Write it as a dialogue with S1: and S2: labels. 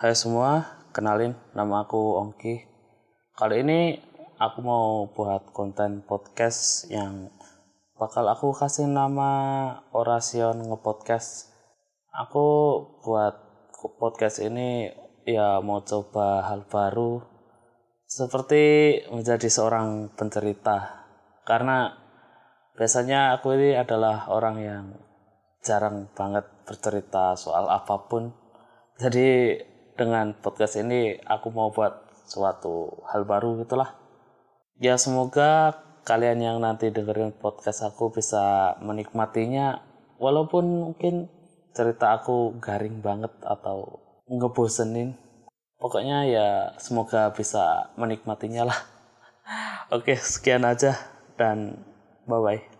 S1: Hai semua, kenalin nama aku Ongki. Kali ini aku mau buat konten podcast yang bakal aku kasih nama Orasion Ngepodcast. Aku buat podcast ini ya mau coba hal baru seperti menjadi seorang pencerita. Karena biasanya aku ini adalah orang yang jarang banget bercerita soal apa pun. Jadi dengan podcast ini aku mau buat suatu hal baru gitulah. Ya semoga kalian yang nanti dengerin podcast aku bisa menikmatinya walaupun mungkin cerita aku garing banget atau ngebosenin. Pokoknya ya semoga bisa menikmatinya lah. Oke, sekian aja dan bye bye.